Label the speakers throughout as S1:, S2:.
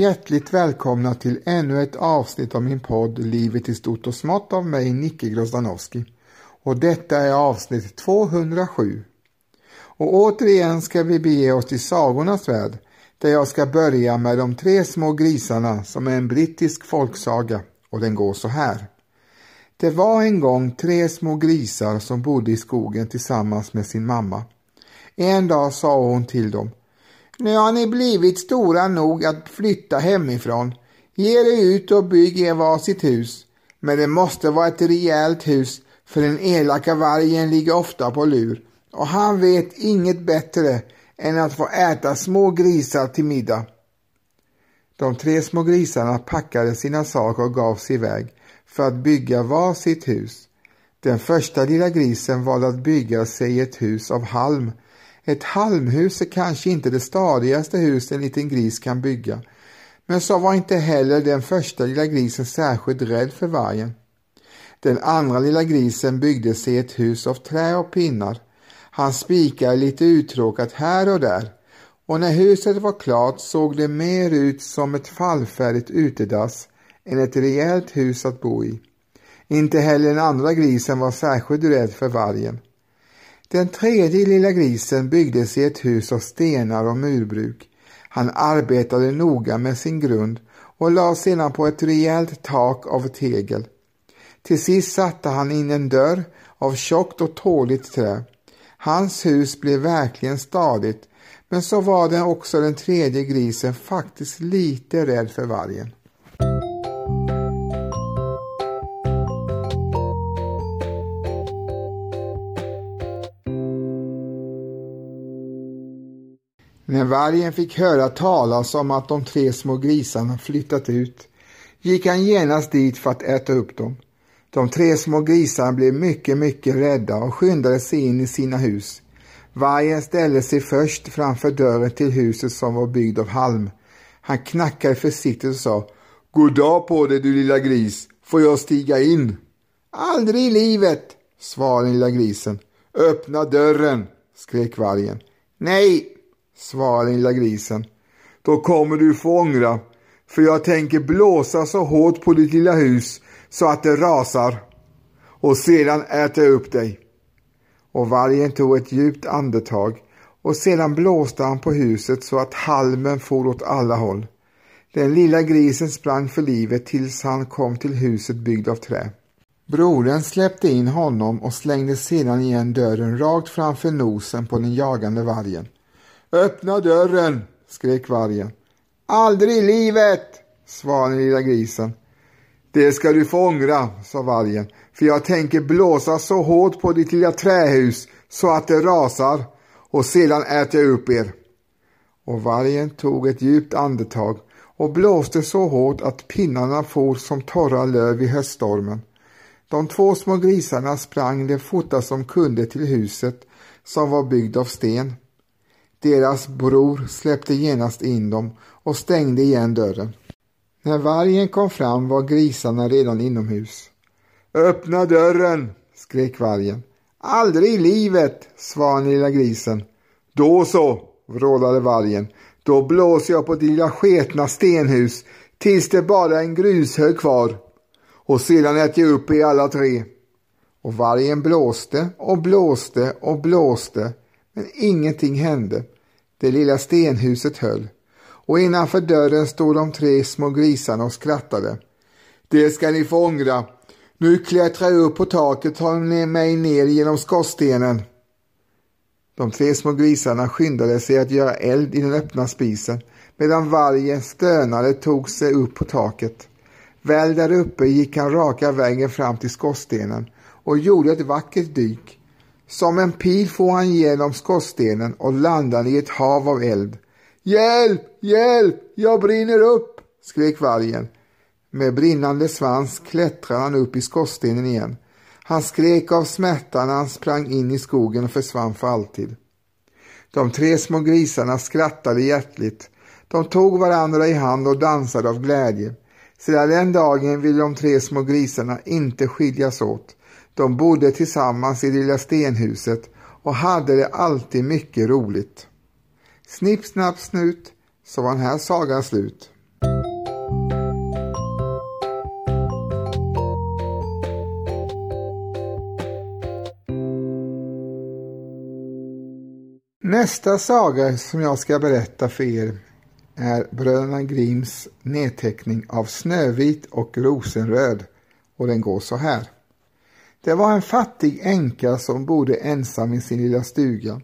S1: Hjärtligt välkomna till ännu ett avsnitt av min podd Livet i stort och smått av mig, Nicke Grozdanowski. Och detta är avsnitt 207. Och återigen ska vi bege oss till sagornas värld, där jag ska börja med de tre små grisarna som är en brittisk folksaga och den går så här. Det var en gång tre små grisar som bodde i skogen tillsammans med sin mamma. En dag sa hon till dem nu har ni blivit stora nog att flytta hemifrån. Ge er ut och bygg er varsitt hus. Men det måste vara ett rejält hus för den elaka vargen ligger ofta på lur och han vet inget bättre än att få äta små grisar till middag. De tre små grisarna packade sina saker och gav sig iväg för att bygga var sitt hus. Den första lilla grisen valde att bygga sig ett hus av halm ett halmhus är kanske inte det stadigaste hus en liten gris kan bygga. Men så var inte heller den första lilla grisen särskilt rädd för vargen. Den andra lilla grisen byggde sig ett hus av trä och pinnar. Han spikade lite uttråkat här och där och när huset var klart såg det mer ut som ett fallfärdigt utedass än ett rejält hus att bo i. Inte heller den andra grisen var särskilt rädd för vargen. Den tredje lilla grisen byggdes i ett hus av stenar och murbruk. Han arbetade noga med sin grund och la sedan på ett rejält tak av tegel. Till sist satte han in en dörr av tjockt och tåligt trä. Hans hus blev verkligen stadigt, men så var den också den tredje grisen faktiskt lite rädd för vargen. Vargen fick höra talas om att de tre små grisarna flyttat ut gick han genast dit för att äta upp dem. De tre små grisarna blev mycket, mycket rädda och skyndade sig in i sina hus. Vargen ställde sig först framför dörren till huset som var byggd av halm. Han knackade försiktigt och sa God dag på dig du lilla gris, får jag stiga in? Aldrig i livet, svarade den lilla grisen. Öppna dörren, skrek vargen. Nej, svarade lilla grisen. Då kommer du få ångra, för jag tänker blåsa så hårt på ditt lilla hus så att det rasar och sedan äta upp dig. Och vargen tog ett djupt andetag och sedan blåste han på huset så att halmen for åt alla håll. Den lilla grisen sprang för livet tills han kom till huset byggd av trä. Brodern släppte in honom och slängde sedan igen dörren rakt framför nosen på den jagande vargen. Öppna dörren, skrek vargen. Aldrig i livet, svarade den lilla grisen. Det ska du få ångra, sa vargen, för jag tänker blåsa så hårt på ditt lilla trähus så att det rasar och sedan äter jag upp er. Och vargen tog ett djupt andetag och blåste så hårt att pinnarna for som torra löv i höststormen. De två små grisarna sprang det fortast de kunde till huset som var byggt av sten. Deras bror släppte genast in dem och stängde igen dörren. När vargen kom fram var grisarna redan inomhus. Öppna dörren, skrek vargen. Aldrig i livet, svarade den lilla grisen. Då så, vrålade vargen. Då blåser jag på ditt lilla sketna stenhus tills det bara är en grushög kvar. Och sedan äter jag upp er alla tre. Och vargen blåste och blåste och blåste men ingenting hände. Det lilla stenhuset höll och innanför dörren stod de tre små grisarna och skrattade. Det ska ni få ångra. Nu klättrar jag upp på taket och tar mig ner genom skorstenen. De tre små grisarna skyndade sig att göra eld i den öppna spisen medan vargen stönade tog sig upp på taket. Väl där uppe gick han raka vägen fram till skorstenen och gjorde ett vackert dyk. Som en pil får han genom skorstenen och landar i ett hav av eld. Hjälp, hjälp, jag brinner upp, skrek vargen. Med brinnande svans klättrade han upp i skorstenen igen. Han skrek av smärta när han sprang in i skogen och försvann för alltid. De tre små grisarna skrattade hjärtligt. De tog varandra i hand och dansade av glädje. Sedan den dagen ville de tre små grisarna inte skiljas åt. De bodde tillsammans i det lilla stenhuset och hade det alltid mycket roligt. Snipp, snapp, snut Så var den här sagan slut. Nästa saga som jag ska berätta för er är Bröderna Grimms nedteckning av Snövit och Rosenröd och den går så här. Det var en fattig änka som bodde ensam i sin lilla stuga.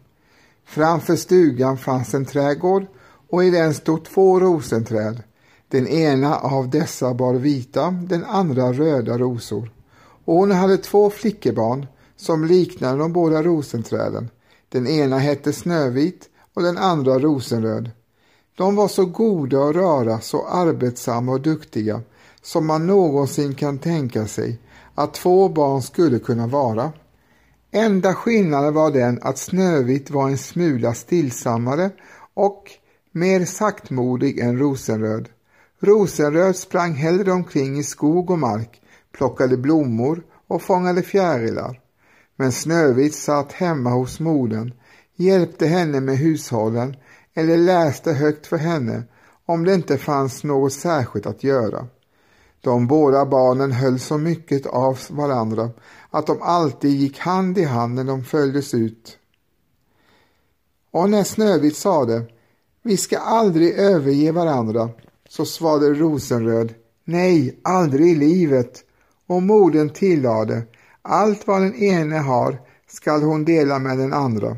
S1: Framför stugan fanns en trädgård och i den stod två rosenträd. Den ena av dessa bar vita, den andra röda rosor. Och hon hade två flickebarn som liknade de båda rosenträden. Den ena hette Snövit och den andra Rosenröd. De var så goda och rara, så arbetsamma och duktiga som man någonsin kan tänka sig att två barn skulle kunna vara. Enda skillnaden var den att Snövit var en smula stillsammare och mer saktmodig än Rosenröd. Rosenröd sprang hellre omkring i skog och mark, plockade blommor och fångade fjärilar. Men Snövit satt hemma hos modern, hjälpte henne med hushållen eller läste högt för henne om det inte fanns något särskilt att göra. De båda barnen höll så mycket av varandra att de alltid gick hand i hand när de följdes ut. Och när Snövit sade vi ska aldrig överge varandra så svarade Rosenröd nej, aldrig i livet och modern tillade allt vad den ene har skall hon dela med den andra.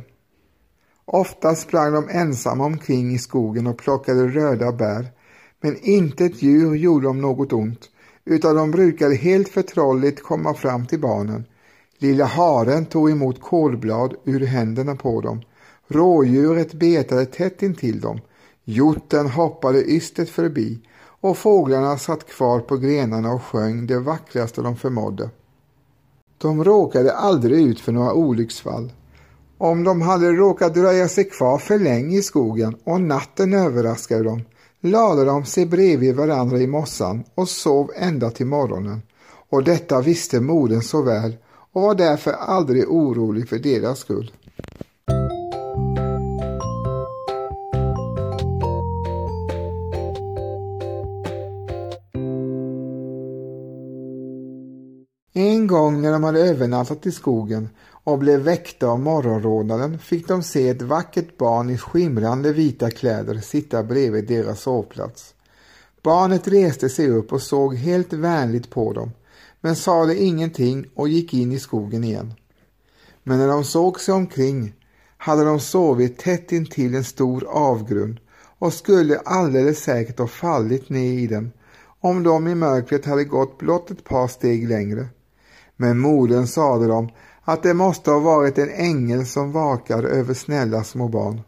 S1: Ofta sprang de ensamma omkring i skogen och plockade röda bär, men inte ett djur gjorde dem något ont, utan de brukade helt förtrolligt komma fram till barnen. Lilla haren tog emot kolblad ur händerna på dem. Rådjuret betade tätt intill dem. Hjorten hoppade ystert förbi och fåglarna satt kvar på grenarna och sjöng det vackraste de förmådde. De råkade aldrig ut för några olycksfall. Om de hade råkat dröja sig kvar för länge i skogen och natten överraskade dem lade de sig bredvid varandra i mossan och sov ända till morgonen. Och detta visste modern så väl och var därför aldrig orolig för deras skull. En gång när de hade övernattat i skogen och blev väckta av morgonrådnaden fick de se ett vackert barn i skimrande vita kläder sitta bredvid deras sovplats. Barnet reste sig upp och såg helt vänligt på dem, men sade ingenting och gick in i skogen igen. Men när de såg sig omkring hade de sovit tätt intill en stor avgrund och skulle alldeles säkert ha fallit ner i den om de i mörkret hade gått blott ett par steg längre. Men modern sade dem att det måste ha varit en ängel som vakar över snälla små barn.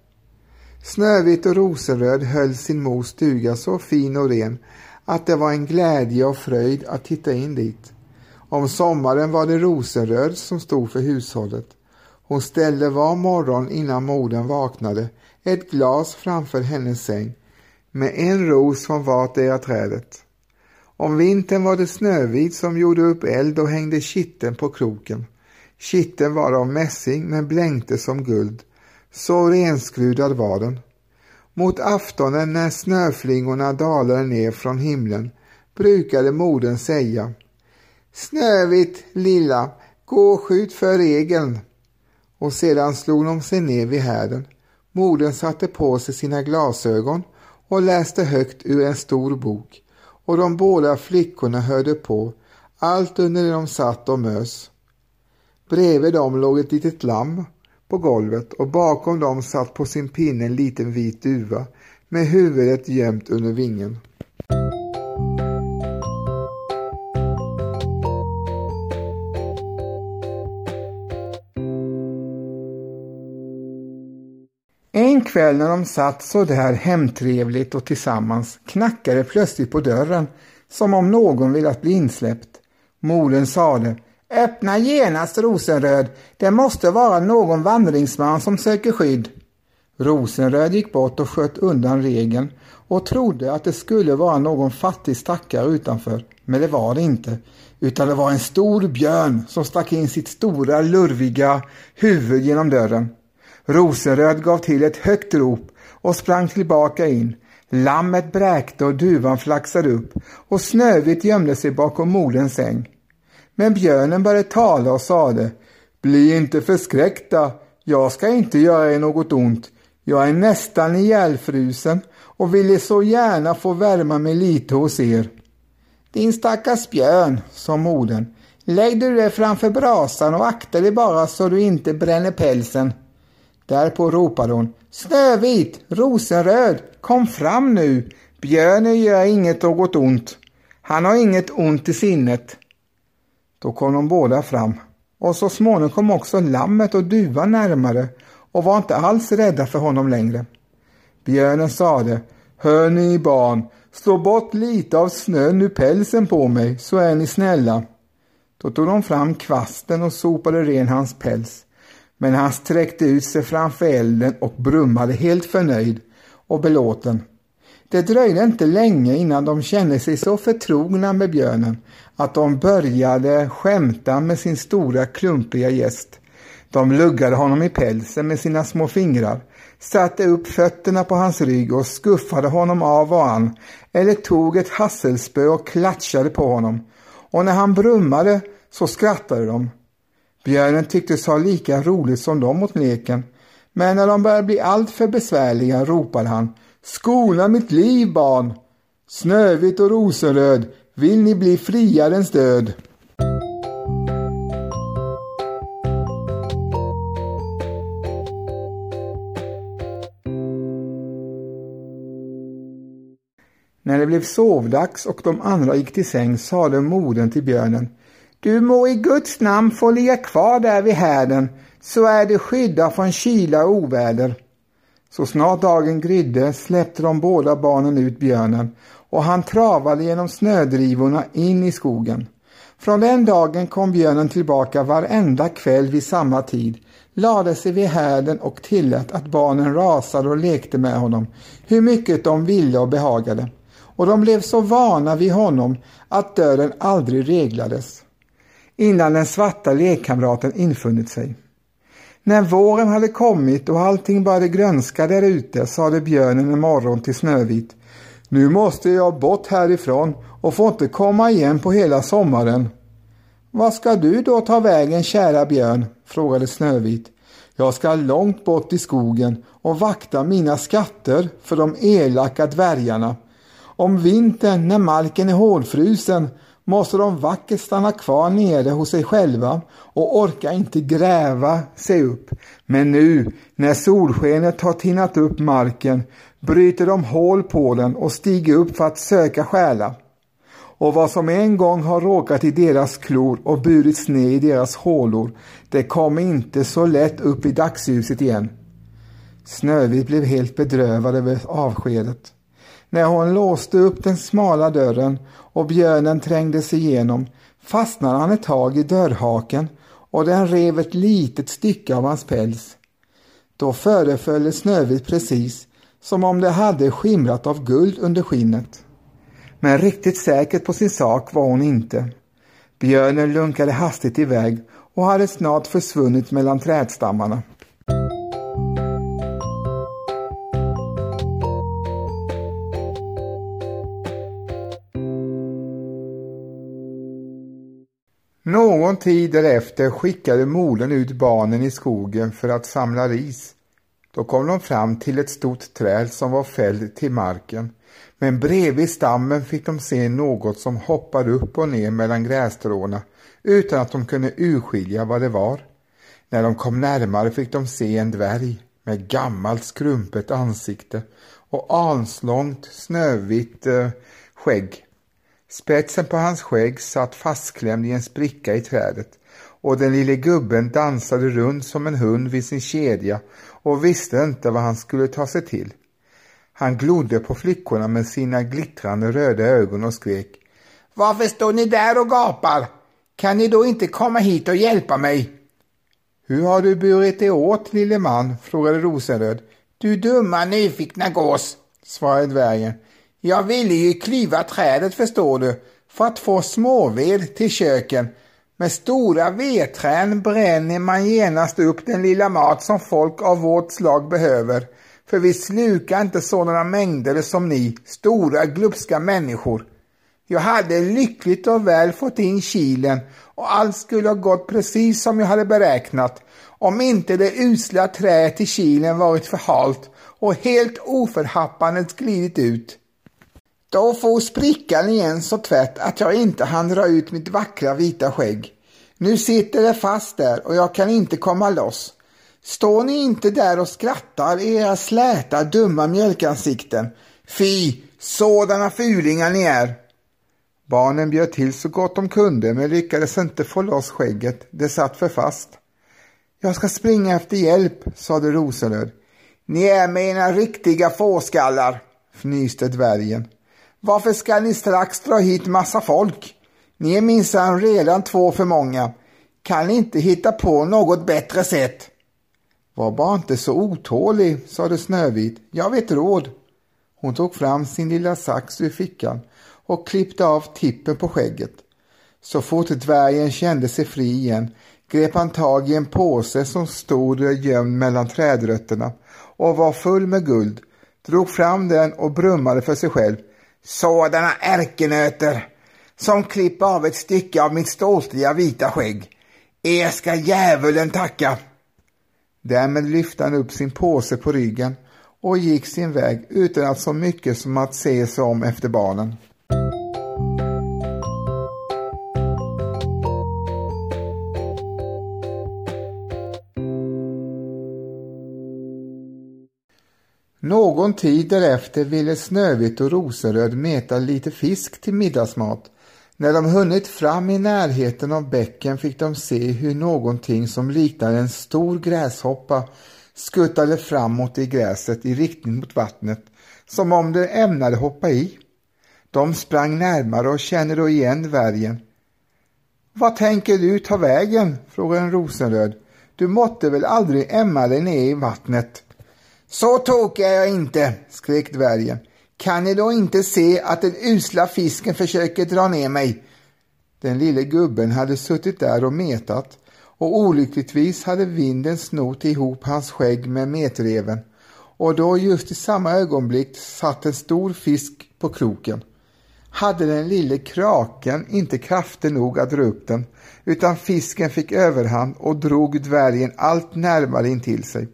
S1: Snövit och Rosenröd höll sin mors stuga så fin och ren att det var en glädje och fröjd att titta in dit. Om sommaren var det Rosenröd som stod för hushållet. Hon ställde var morgon innan modern vaknade ett glas framför hennes säng med en ros från vartdera trädet. Om vintern var det Snövit som gjorde upp eld och hängde kitteln på kroken. Kitteln var av mässing men blänkte som guld. Så renskrudad var den. Mot aftonen när snöflingorna dalade ner från himlen brukade modern säga Snövit lilla, gå och skjut för regeln. Och sedan slog de sig ner vid härden. Modern satte på sig sina glasögon och läste högt ur en stor bok och de båda flickorna hörde på, allt under det de satt och mös. Bredvid dem låg ett litet lamm på golvet och bakom dem satt på sin pinne en liten vit duva med huvudet gömt under vingen. En kväll när de satt så där hemtrevligt och tillsammans knackade plötsligt på dörren som om någon velat bli insläppt. Modern sade Öppna genast Rosenröd, det måste vara någon vandringsman som söker skydd. Rosenröd gick bort och sköt undan regeln och trodde att det skulle vara någon fattig stackare utanför, men det var det inte, utan det var en stor björn som stack in sitt stora lurviga huvud genom dörren. Rosenröd gav till ett högt rop och sprang tillbaka in. Lammet bräkte och duvan flaxade upp och Snövit gömde sig bakom moderns säng. Men björnen började tala och sade Bli inte förskräckta, jag ska inte göra er något ont. Jag är nästan ihjälfrusen och ville så gärna få värma mig lite hos er. Din stackars björn, sa modern. Lägg du dig framför brasan och akta dig bara så du inte bränner pälsen. Därpå ropade hon. Snövit, rosenröd, kom fram nu. Björnen gör inget något ont. Han har inget ont i sinnet. Då kom de båda fram och så småningom kom också lammet och duvan närmare och var inte alls rädda för honom längre. Björnen sade, hör ni barn, slå bort lite av snön ur pälsen på mig så är ni snälla. Då tog de fram kvasten och sopade ren hans päls. Men han sträckte ut sig framför elden och brummade helt förnöjd och belåten. Det dröjde inte länge innan de kände sig så förtrogna med björnen att de började skämta med sin stora klumpiga gäst. De luggade honom i pälsen med sina små fingrar, satte upp fötterna på hans rygg och skuffade honom av och an eller tog ett hasselspö och klatschade på honom. Och när han brummade så skrattade de. Björnen tycktes ha lika roligt som de åt leken, men när de började bli alltför besvärliga ropade han Skona mitt liv barn! Snövit och rosenröd, vill ni bli friarens död? När det blev sovdags och de andra gick till säng sade modern till björnen du må i Guds namn få ligga kvar där vid härden så är du skyddad från kyla och oväder. Så snart dagen grydde släppte de båda barnen ut björnen och han travade genom snödrivorna in i skogen. Från den dagen kom björnen tillbaka varenda kväll vid samma tid, lade sig vid härden och tillät att barnen rasade och lekte med honom, hur mycket de ville och behagade. Och de blev så vana vid honom att dörren aldrig reglades, innan den svarta lekkamraten infunnit sig. När våren hade kommit och allting började grönska där ute sade björnen en morgon till Snövit. Nu måste jag bort härifrån och får inte komma igen på hela sommaren. Vad ska du då ta vägen kära björn? frågade Snövit. Jag ska långt bort i skogen och vakta mina skatter för de elaka dvärgarna. Om vintern när marken är hårdfrusen måste de vackert stanna kvar nere hos sig själva och orka inte gräva sig upp. Men nu när solskenet har tinnat upp marken bryter de hål på den och stiger upp för att söka stjäla. Och vad som en gång har råkat i deras klor och burits ner i deras hålor, det kommer inte så lätt upp i dagsljuset igen. Snövit blev helt bedrövad över avskedet. När hon låste upp den smala dörren och björnen trängde sig igenom fastnade han ett tag i dörrhaken och den rev ett litet stycke av hans päls. Då föreföll det Snövit precis som om det hade skimrat av guld under skinnet. Men riktigt säker på sin sak var hon inte. Björnen lunkade hastigt iväg och hade snart försvunnit mellan trädstammarna. Någon tid därefter skickade modern ut barnen i skogen för att samla ris. Då kom de fram till ett stort träd som var fällt till marken. Men bredvid stammen fick de se något som hoppade upp och ner mellan grässtråna utan att de kunde urskilja vad det var. När de kom närmare fick de se en dvärg med gammalt skrumpet ansikte och anslångt snövitt eh, skägg. Spetsen på hans skägg satt fastklämd i en spricka i trädet och den lille gubben dansade runt som en hund vid sin kedja och visste inte vad han skulle ta sig till. Han glodde på flickorna med sina glittrande röda ögon och skrek Varför står ni där och gapar? Kan ni då inte komma hit och hjälpa mig? Hur har du burit dig åt, lille man? frågade Rosenröd. Du dumma nyfikna gås, svarade dvärgen. Jag ville ju klyva trädet förstår du, för att få småved till köken. Med stora vedträn bränner man genast upp den lilla mat som folk av vårt slag behöver. för vi slukar inte sådana mängder som ni, stora glupska människor. Jag hade lyckligt och väl fått in kilen och allt skulle ha gått precis som jag hade beräknat om inte det usla träet i kilen varit för halt och helt oförhappandes glidit ut. Då får sprickan igen så tvätt att jag inte hann dra ut mitt vackra vita skägg. Nu sitter det fast där och jag kan inte komma loss. Står ni inte där och skrattar era släta dumma mjölkansikten? Fy, sådana fulingar ni är! Barnen bjöd till så gott de kunde men lyckades inte få loss skägget, det satt för fast. Jag ska springa efter hjälp, sade Rosenröd. Ni är mina riktiga fåskallar, fnyste dvärgen. Varför ska ni strax dra hit massa folk? Ni är minsann redan två för många. Kan ni inte hitta på något bättre sätt? Var bara inte så otålig, sade Snövit. Jag vet råd. Hon tog fram sin lilla sax ur fickan och klippte av tippen på skägget. Så fort dvärgen kände sig fri igen grep han tag i en påse som stod gömd mellan trädrötterna och var full med guld, drog fram den och brummade för sig själv. Sådana ärkenöter som klipper av ett stycke av mitt ståtliga vita skägg. Er ska djävulen tacka. Därmed lyfte han upp sin påse på ryggen och gick sin väg utan att så mycket som att se sig om efter barnen. Någon tid därefter ville Snövit och Rosenröd meta lite fisk till middagsmat. När de hunnit fram i närheten av bäcken fick de se hur någonting som liknade en stor gräshoppa skuttade framåt i gräset i riktning mot vattnet, som om det ämnade hoppa i. De sprang närmare och kände då igen vargen. Vad tänker du ta vägen? frågade en Rosenröd. Du måtte väl aldrig ämma dig ner i vattnet? Så tokig är jag inte, skrek dvärgen. Kan ni då inte se att den usla fisken försöker dra ner mig? Den lille gubben hade suttit där och metat och olyckligtvis hade vinden snott ihop hans skägg med metreven och då just i samma ögonblick satt en stor fisk på kroken. Hade den lille kraken inte krafter nog att dra upp den utan fisken fick överhand och drog dvärgen allt närmare intill sig.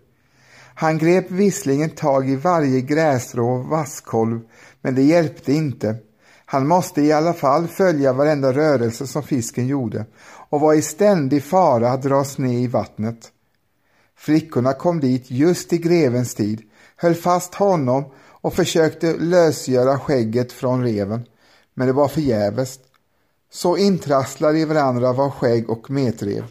S1: Han grep visserligen tag i varje gräsrå och vasskolv, men det hjälpte inte. Han måste i alla fall följa varenda rörelse som fisken gjorde och var i ständig fara att dras ner i vattnet. Flickorna kom dit just i grevens tid, höll fast honom och försökte lösgöra skägget från reven, men det var förgäves. Så intrasslade i varandra var skägg och metrev.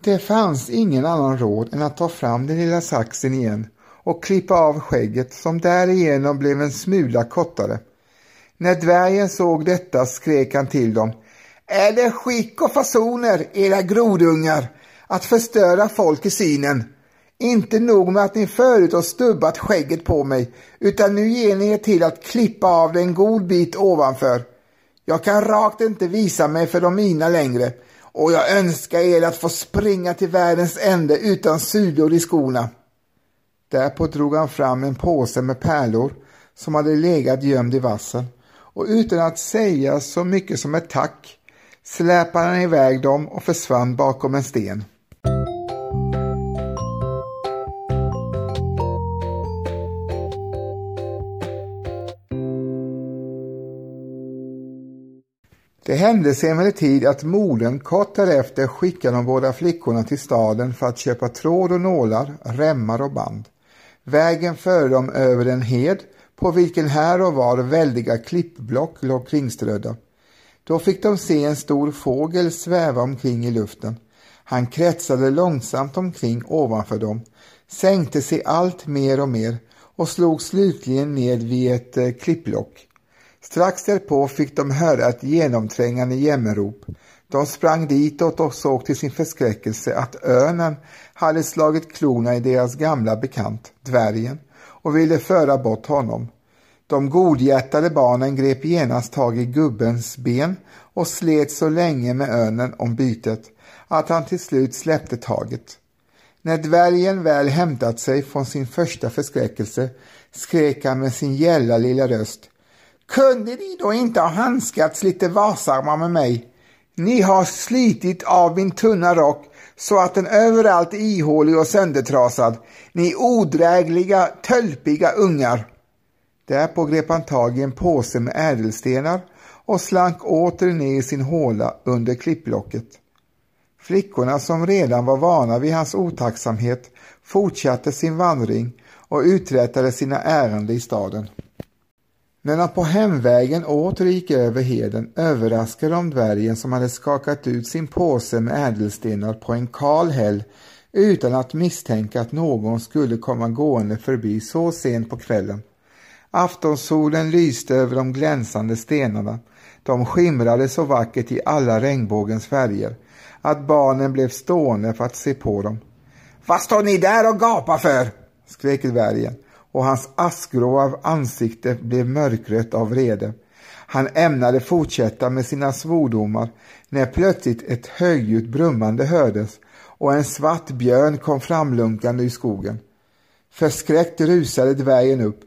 S1: Det fanns ingen annan råd än att ta fram den lilla saxen igen och klippa av skägget som därigenom blev en smula kortare. När dvärgen såg detta skrek han till dem. Är det skick och fasoner, era grodungar, att förstöra folk i synen? Inte nog med att ni förut har stubbat skägget på mig, utan nu ger ni er till att klippa av det en god bit ovanför. Jag kan rakt inte visa mig för de mina längre, och jag önskar er att få springa till världens ände utan sulor i skorna. Därpå drog han fram en påse med pärlor som hade legat gömd i vassen och utan att säga så mycket som ett tack släpade han iväg dem och försvann bakom en sten. Det hände sig emellertid att modern kort därefter skickade de båda flickorna till staden för att köpa tråd och nålar, remmar och band. Vägen förde dem över en hed på vilken här och var väldiga klippblock låg kringströdda. Då fick de se en stor fågel sväva omkring i luften. Han kretsade långsamt omkring ovanför dem, sänkte sig allt mer och mer och slog slutligen ned vid ett eh, klippblock. Strax därpå fick de höra ett genomträngande jämmerrop. De sprang ditåt och såg till sin förskräckelse att örnen hade slagit klorna i deras gamla bekant, dvärgen, och ville föra bort honom. De godhjärtade barnen grep genast tag i gubbens ben och slet så länge med örnen om bytet att han till slut släppte taget. När dvärgen väl hämtat sig från sin första förskräckelse skrek han med sin gälla lilla röst. Kunde ni då inte ha handskats lite varsammare med mig? Ni har slitit av min tunna rock så att den överallt är ihålig och söndertrasad. Ni odrägliga, tölpiga ungar. Därpå grep han tag i en påse med ädelstenar och slank åter ner i sin håla under klippblocket. Flickorna som redan var vana vid hans otacksamhet fortsatte sin vandring och uträttade sina ärenden i staden. När de på hemvägen åter gick över heden överraskade de dvärgen som hade skakat ut sin påse med ädelstenar på en kal häll utan att misstänka att någon skulle komma gående förbi så sent på kvällen. Aftonsolen lyste över de glänsande stenarna. De skimrade så vackert i alla regnbågens färger att barnen blev stående för att se på dem. Vad står ni där och gapar för? skrek dvärgen och hans askgråa ansikte blev mörkrött av vrede. Han ämnade fortsätta med sina svordomar när plötsligt ett högljutt brummande hördes och en svart björn kom framlunkande i skogen. Förskräckt rusade dvärgen upp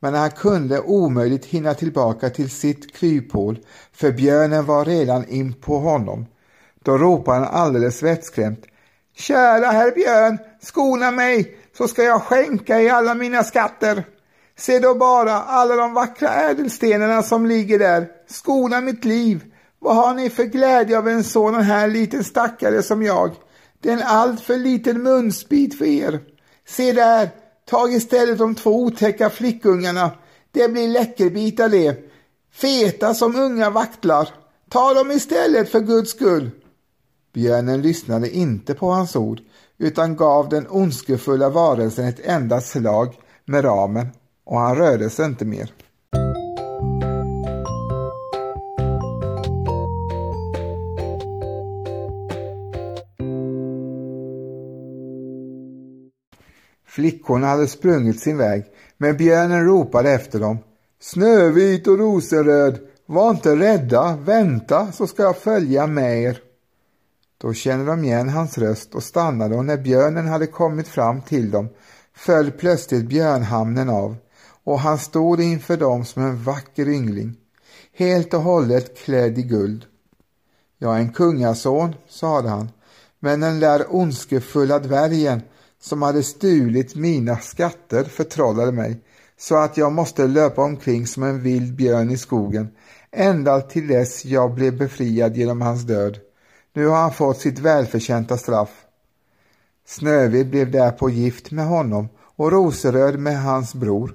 S1: men han kunde omöjligt hinna tillbaka till sitt kryphål för björnen var redan in på honom. Då ropade han alldeles vettskrämt. Kära herr björn, skona mig så ska jag skänka i alla mina skatter. Se då bara alla de vackra ädelstenarna som ligger där. Skona mitt liv. Vad har ni för glädje av en sådan här liten stackare som jag? Det är en alltför liten munsbit för er. Se där, tag istället de två otäcka flickungarna. Det blir läckerbitar det. Feta som unga vaktlar. Ta dem istället för Guds skull. Björnen lyssnade inte på hans ord utan gav den ondskefulla varelsen ett enda slag med ramen och han rörde sig inte mer. Flickorna hade sprungit sin väg, men björnen ropade efter dem. Snövit och rosenröd, var inte rädda, vänta så ska jag följa med er. Då kände de igen hans röst och stannade och när björnen hade kommit fram till dem föll plötsligt björnhamnen av och han stod inför dem som en vacker yngling, helt och hållet klädd i guld. Jag är en kungason, sade han, men den där ondskefulla dvärgen som hade stulit mina skatter förtrollade mig så att jag måste löpa omkring som en vild björn i skogen ända till dess jag blev befriad genom hans död. Nu har han fått sitt välförtjänta straff. Snövit blev därpå gift med honom och Roseröd med hans bror.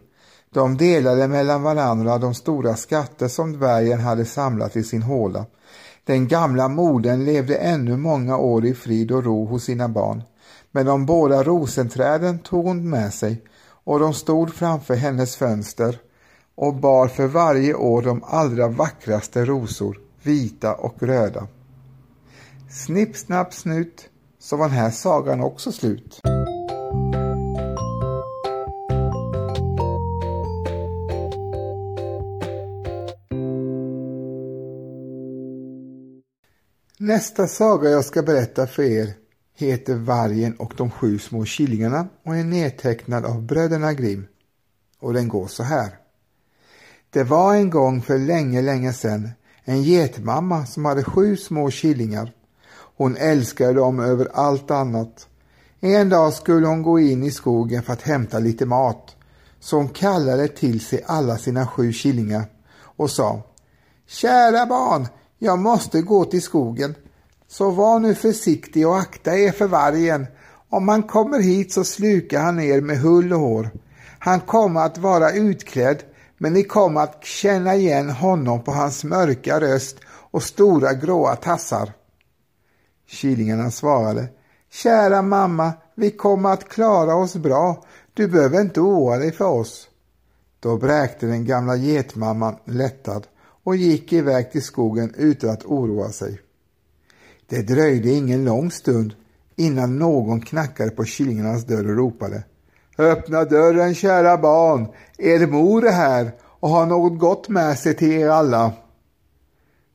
S1: De delade mellan varandra de stora skatter som dvärgen hade samlat i sin håla. Den gamla modern levde ännu många år i frid och ro hos sina barn. Men de båda rosenträden tog hon med sig och de stod framför hennes fönster och bar för varje år de allra vackraste rosor, vita och röda. Snipp, snapp, snut så var den här sagan också slut. Nästa saga jag ska berätta för er heter Vargen och de sju små killingarna och är nedtecknad av bröderna Grimm. Och den går så här. Det var en gång för länge, länge sedan en getmamma som hade sju små killingar hon älskade dem över allt annat. En dag skulle hon gå in i skogen för att hämta lite mat. Så hon kallade till sig alla sina sju killingar och sa Kära barn, jag måste gå till skogen. Så var nu försiktig och akta er för vargen. Om han kommer hit så slukar han er med hull och hår. Han kommer att vara utklädd men ni kommer att känna igen honom på hans mörka röst och stora gråa tassar. Killingarna svarade Kära mamma, vi kommer att klara oss bra. Du behöver inte oroa dig för oss. Då bräkte den gamla getmamman lättad och gick iväg till skogen utan att oroa sig. Det dröjde ingen lång stund innan någon knackade på killingarnas dörr och ropade Öppna dörren kära barn, er mor är här och har något gott med sig till er alla.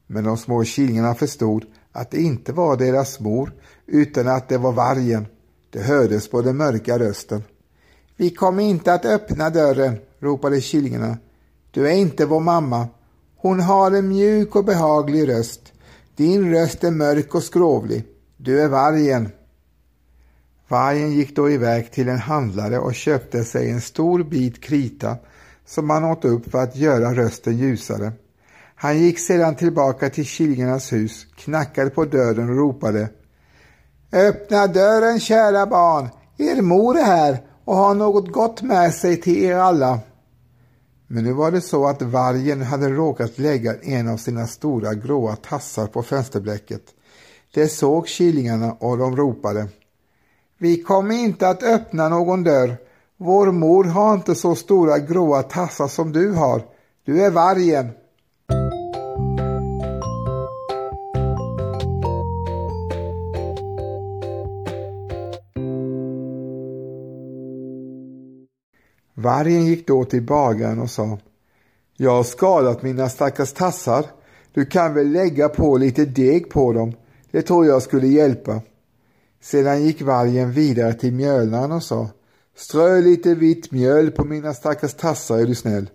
S1: Men de små killingarna förstod att det inte var deras mor utan att det var vargen. Det hördes på den mörka rösten. Vi kommer inte att öppna dörren, ropade killingarna. Du är inte vår mamma. Hon har en mjuk och behaglig röst. Din röst är mörk och skrovlig. Du är vargen. Vargen gick då iväg till en handlare och köpte sig en stor bit krita som han åt upp för att göra rösten ljusare. Han gick sedan tillbaka till killingarnas hus, knackade på dörren och ropade Öppna dörren kära barn, er mor är här och har något gott med sig till er alla. Men nu var det så att vargen hade råkat lägga en av sina stora gråa tassar på fönsterblecket. Det såg killingarna och de ropade. Vi kommer inte att öppna någon dörr. Vår mor har inte så stora gråa tassar som du har. Du är vargen. Vargen gick då till bagaren och sa Jag har skadat mina stackars tassar. Du kan väl lägga på lite deg på dem. Det tror jag skulle hjälpa. Sedan gick vargen vidare till mjölnaren och sa Strö lite vitt mjöl på mina stackars tassar är du snäll.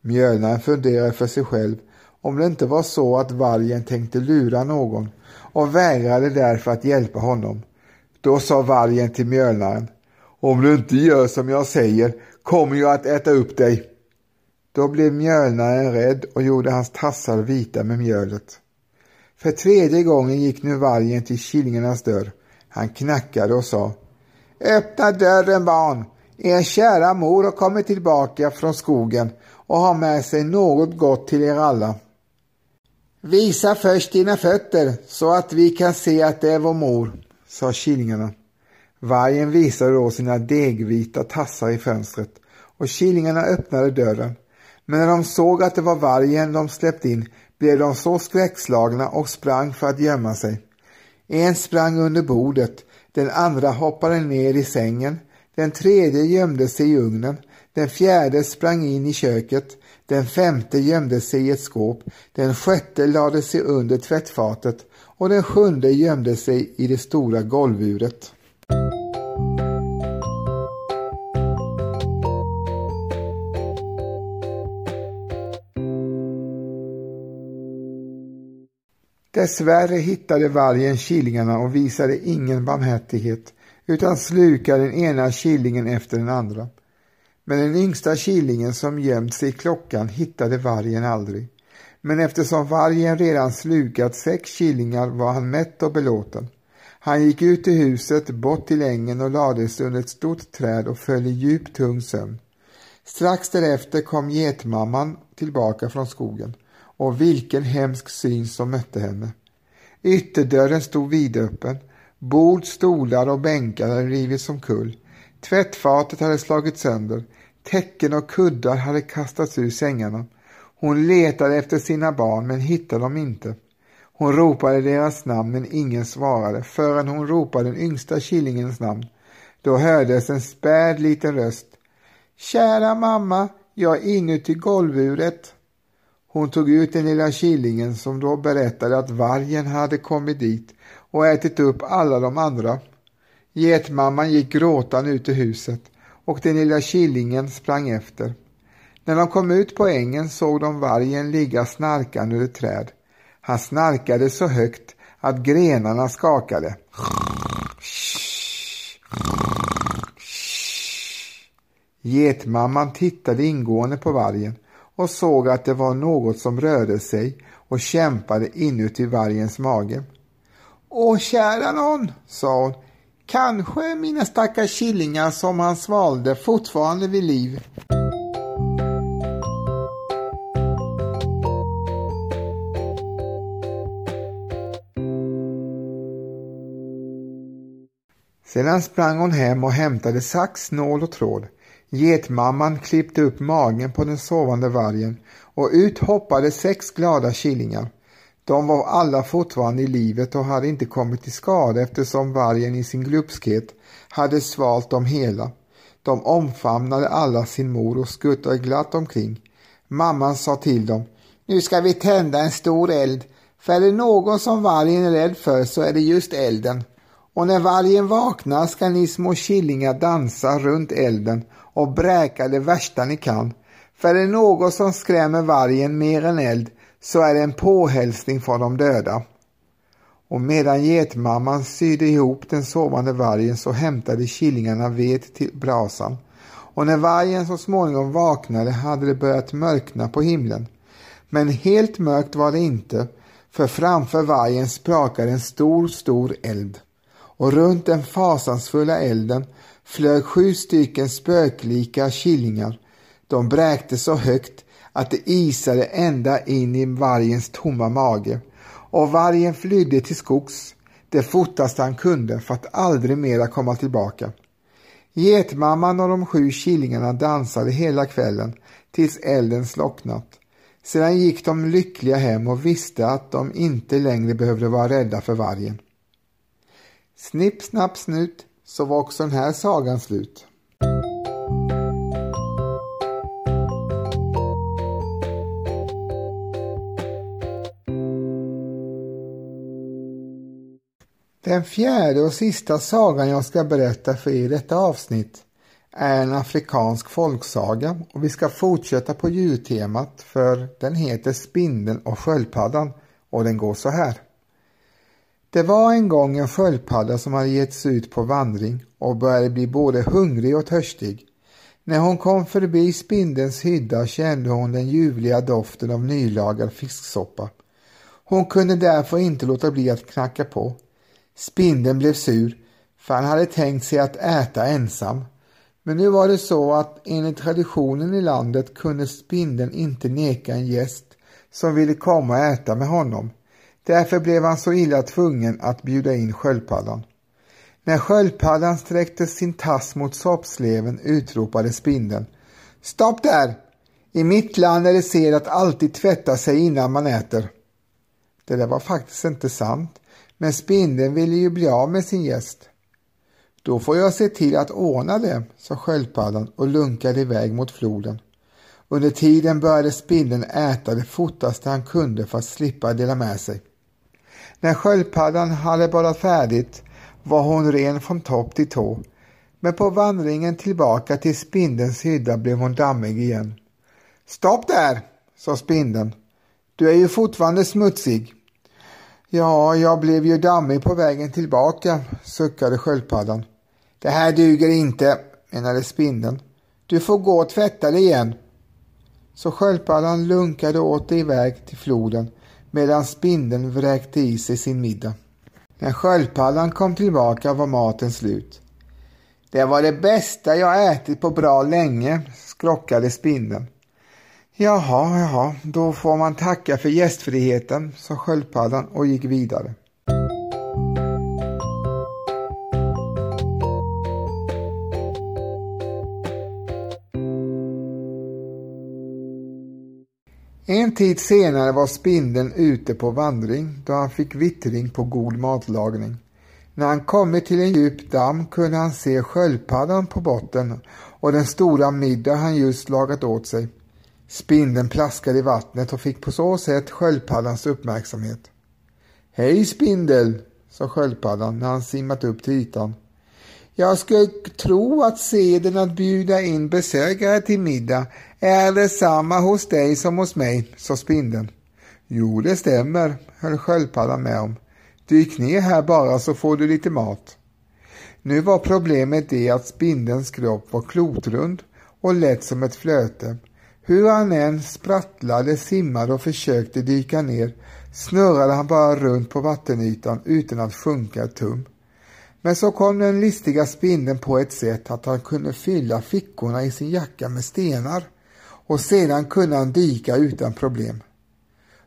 S1: Mjölnaren funderade för sig själv om det inte var så att vargen tänkte lura någon och vägrade därför att hjälpa honom. Då sa vargen till mjölnaren om du inte gör som jag säger kommer jag att äta upp dig. Då blev mjölnaren rädd och gjorde hans tassar vita med mjölet. För tredje gången gick nu vargen till killingarnas dörr. Han knackade och sa Öppna dörren barn! Er kära mor har kommit tillbaka från skogen och har med sig något gott till er alla. Visa först dina fötter så att vi kan se att det är vår mor, sa killingarna. Vargen visade då sina degvita tassar i fönstret och killingarna öppnade dörren. Men när de såg att det var vargen de släppt in blev de så skräckslagna och sprang för att gömma sig. En sprang under bordet, den andra hoppade ner i sängen, den tredje gömde sig i ugnen, den fjärde sprang in i köket, den femte gömde sig i ett skåp, den sjätte lade sig under tvättfatet och den sjunde gömde sig i det stora golvuret. Dessvärre hittade vargen killingarna och visade ingen barmhärtighet utan slukade den ena killingen efter den andra. Men den yngsta killingen som gömt sig i klockan hittade vargen aldrig. Men eftersom vargen redan slukat sex killingar var han mätt och belåten. Han gick ut i huset, bort till ängen och lade sig under ett stort träd och föll i djup tung sömn. Strax därefter kom getmamman tillbaka från skogen och vilken hemsk syn som mötte henne. Ytterdörren stod vidöppen. Bord, stolar och bänkar hade rivits omkull. Tvättfatet hade slagits sönder. Täcken och kuddar hade kastats ur sängarna. Hon letade efter sina barn men hittade dem inte. Hon ropade deras namn men ingen svarade förrän hon ropade den yngsta killingens namn. Då hördes en späd liten röst. Kära mamma, jag är inuti golvuret. Hon tog ut den lilla killingen som då berättade att vargen hade kommit dit och ätit upp alla de andra. Getmamman gick gråtan ut ur huset och den lilla killingen sprang efter. När de kom ut på ängen såg de vargen ligga snarkande under ett träd. Han snarkade så högt att grenarna skakade. Getmamman tittade ingående på vargen och såg att det var något som rörde sig och kämpade inuti vargens mage. Åh, kära någon, sa hon, kanske mina stackars killingar som han svalde fortfarande vid liv. Sedan sprang hon hem och hämtade sax, nål och tråd. Getmamman klippte upp magen på den sovande vargen och ut hoppade sex glada killingar. De var alla fortfarande i livet och hade inte kommit till skada eftersom vargen i sin glupskhet hade svalt dem hela. De omfamnade alla sin mor och skuttade glatt omkring. Mamman sa till dem, nu ska vi tända en stor eld, för är det någon som vargen är rädd för så är det just elden. Och när vargen vaknar ska ni små killingar dansa runt elden och bräka det värsta ni kan. För är det något som skrämmer vargen mer än eld så är det en påhälsning från de döda. Och medan getmamman sydde ihop den sovande vargen så hämtade killingarna ved till brasan. Och när vargen så småningom vaknade hade det börjat mörkna på himlen. Men helt mörkt var det inte, för framför vargen sprakade en stor, stor eld. Och runt den fasansfulla elden flög sju stycken spöklika killingar. De bräkte så högt att det isade ända in i vargens tomma mage och vargen flydde till skogs det fortaste han kunde för att aldrig mera komma tillbaka. Getmamman och de sju killingarna dansade hela kvällen tills elden slocknat. Sedan gick de lyckliga hem och visste att de inte längre behövde vara rädda för vargen. Snipp, snapp, snut så var också den här sagan slut. Den fjärde och sista sagan jag ska berätta för er i detta avsnitt är en afrikansk folksaga och vi ska fortsätta på djurtemat för den heter Spindeln och sköldpaddan och den går så här. Det var en gång en sköldpadda som hade gett sig ut på vandring och började bli både hungrig och törstig. När hon kom förbi spindelns hydda kände hon den ljuvliga doften av nylagad fisksoppa. Hon kunde därför inte låta bli att knacka på. Spindeln blev sur, för han hade tänkt sig att äta ensam. Men nu var det så att enligt traditionen i landet kunde spindeln inte neka en gäst som ville komma och äta med honom. Därför blev han så illa tvungen att bjuda in sköldpaddan. När sköldpaddan sträckte sin tass mot soppsleven utropade spindeln. Stopp där! I mitt land är det sed att alltid tvätta sig innan man äter. Det där var faktiskt inte sant, men spindeln ville ju bli av med sin gäst. Då får jag se till att ordna det, sa sköldpaddan och lunkade iväg mot floden. Under tiden började spindeln äta det fortaste han kunde för att slippa dela med sig. När sköldpaddan hade badat färdigt var hon ren från topp till tå. Men på vandringen tillbaka till spindelns hydda blev hon dammig igen. Stopp där, sa spindeln. Du är ju fortfarande smutsig. Ja, jag blev ju dammig på vägen tillbaka, suckade sköldpaddan. Det här duger inte, menade spindeln. Du får gå och tvätta dig igen. Så sköldpaddan lunkade åter iväg till floden medan spindeln vräkte i sig sin middag. När sköldpaddan kom tillbaka var maten slut. Det var det bästa jag ätit på bra länge, skrockade spindeln. Jaha, jaha, då får man tacka för gästfriheten, sa sköldpaddan och gick vidare. En tid senare var spindeln ute på vandring då han fick vittring på god matlagning. När han kommit till en djup damm kunde han se sköldpaddan på botten och den stora middag han just lagat åt sig. Spindeln plaskade i vattnet och fick på så sätt sköldpaddans uppmärksamhet. Hej spindel, sa sköldpaddan när han simmat upp till ytan. Jag skulle tro att seden att bjuda in besökare till middag är detsamma hos dig som hos mig, sa spindeln. Jo, det stämmer, höll sköldpaddan med om. Dyk ner här bara så får du lite mat. Nu var problemet det att spindelns kropp var klotrund och lätt som ett flöte. Hur han än sprattlade, simmade och försökte dyka ner snurrade han bara runt på vattenytan utan att sjunka ett tum. Men så kom den listiga spindeln på ett sätt att han kunde fylla fickorna i sin jacka med stenar och sedan kunde han dyka utan problem.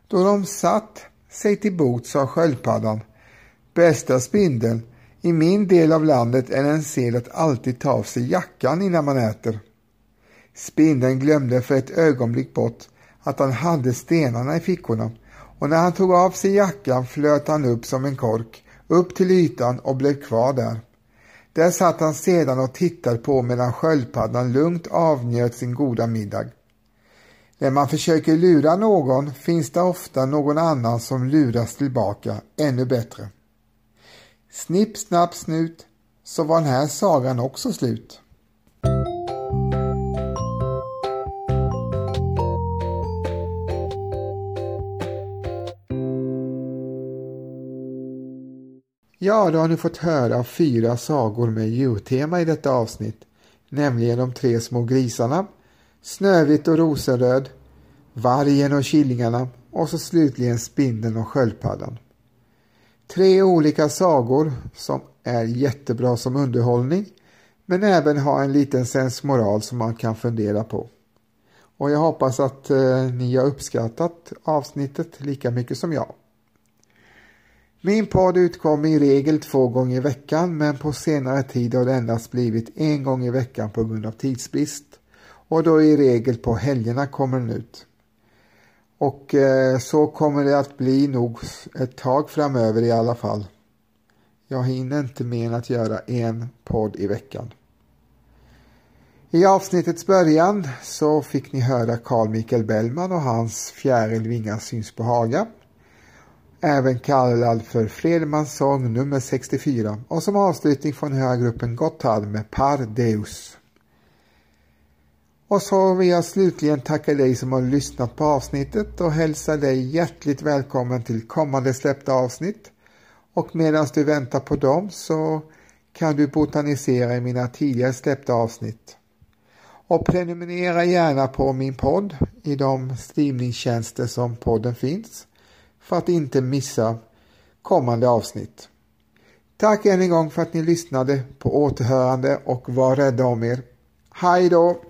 S1: Då de satt sig till bot sa sköldpaddan Bästa spindeln, i min del av landet är det en sed att alltid ta av sig jackan innan man äter. Spindeln glömde för ett ögonblick bort att han hade stenarna i fickorna och när han tog av sig jackan flöt han upp som en kork upp till ytan och blev kvar där. Där satt han sedan och tittade på medan sköldpaddan lugnt avnjöt sin goda middag. När man försöker lura någon finns det ofta någon annan som luras tillbaka ännu bättre. Snipp, snapp, snut så var den här sagan också slut. Ja, då har ni fått höra fyra sagor med djurtema i detta avsnitt, nämligen de tre små grisarna, Snövit och Rosenröd, Vargen och Killingarna och så slutligen Spindeln och Sköldpaddan. Tre olika sagor som är jättebra som underhållning men även har en liten sensmoral som man kan fundera på. Och jag hoppas att eh, ni har uppskattat avsnittet lika mycket som jag. Min podd utkommer i regel två gånger i veckan men på senare tid har det endast blivit en gång i veckan på grund av tidsbrist. Och då i regel på helgerna kommer den ut. Och eh, så kommer det att bli nog ett tag framöver i alla fall. Jag hinner inte mer än att göra en podd i veckan. I avsnittets början så fick ni höra Carl Michael Bellman och hans Fjäril vingar syns på Haga även kallad för Fredmans sång nummer 64 och som avslutning får ni höra gruppen Gotthard med Par Deus. Och så vill jag slutligen tacka dig som har lyssnat på avsnittet och hälsa dig hjärtligt välkommen till kommande släppta avsnitt. Och medan du väntar på dem så kan du botanisera i mina tidigare släppta avsnitt. Och prenumerera gärna på min podd i de streamingtjänster som podden finns för att inte missa kommande avsnitt. Tack än en gång för att ni lyssnade på återhörande och var rädda om er. Hej då!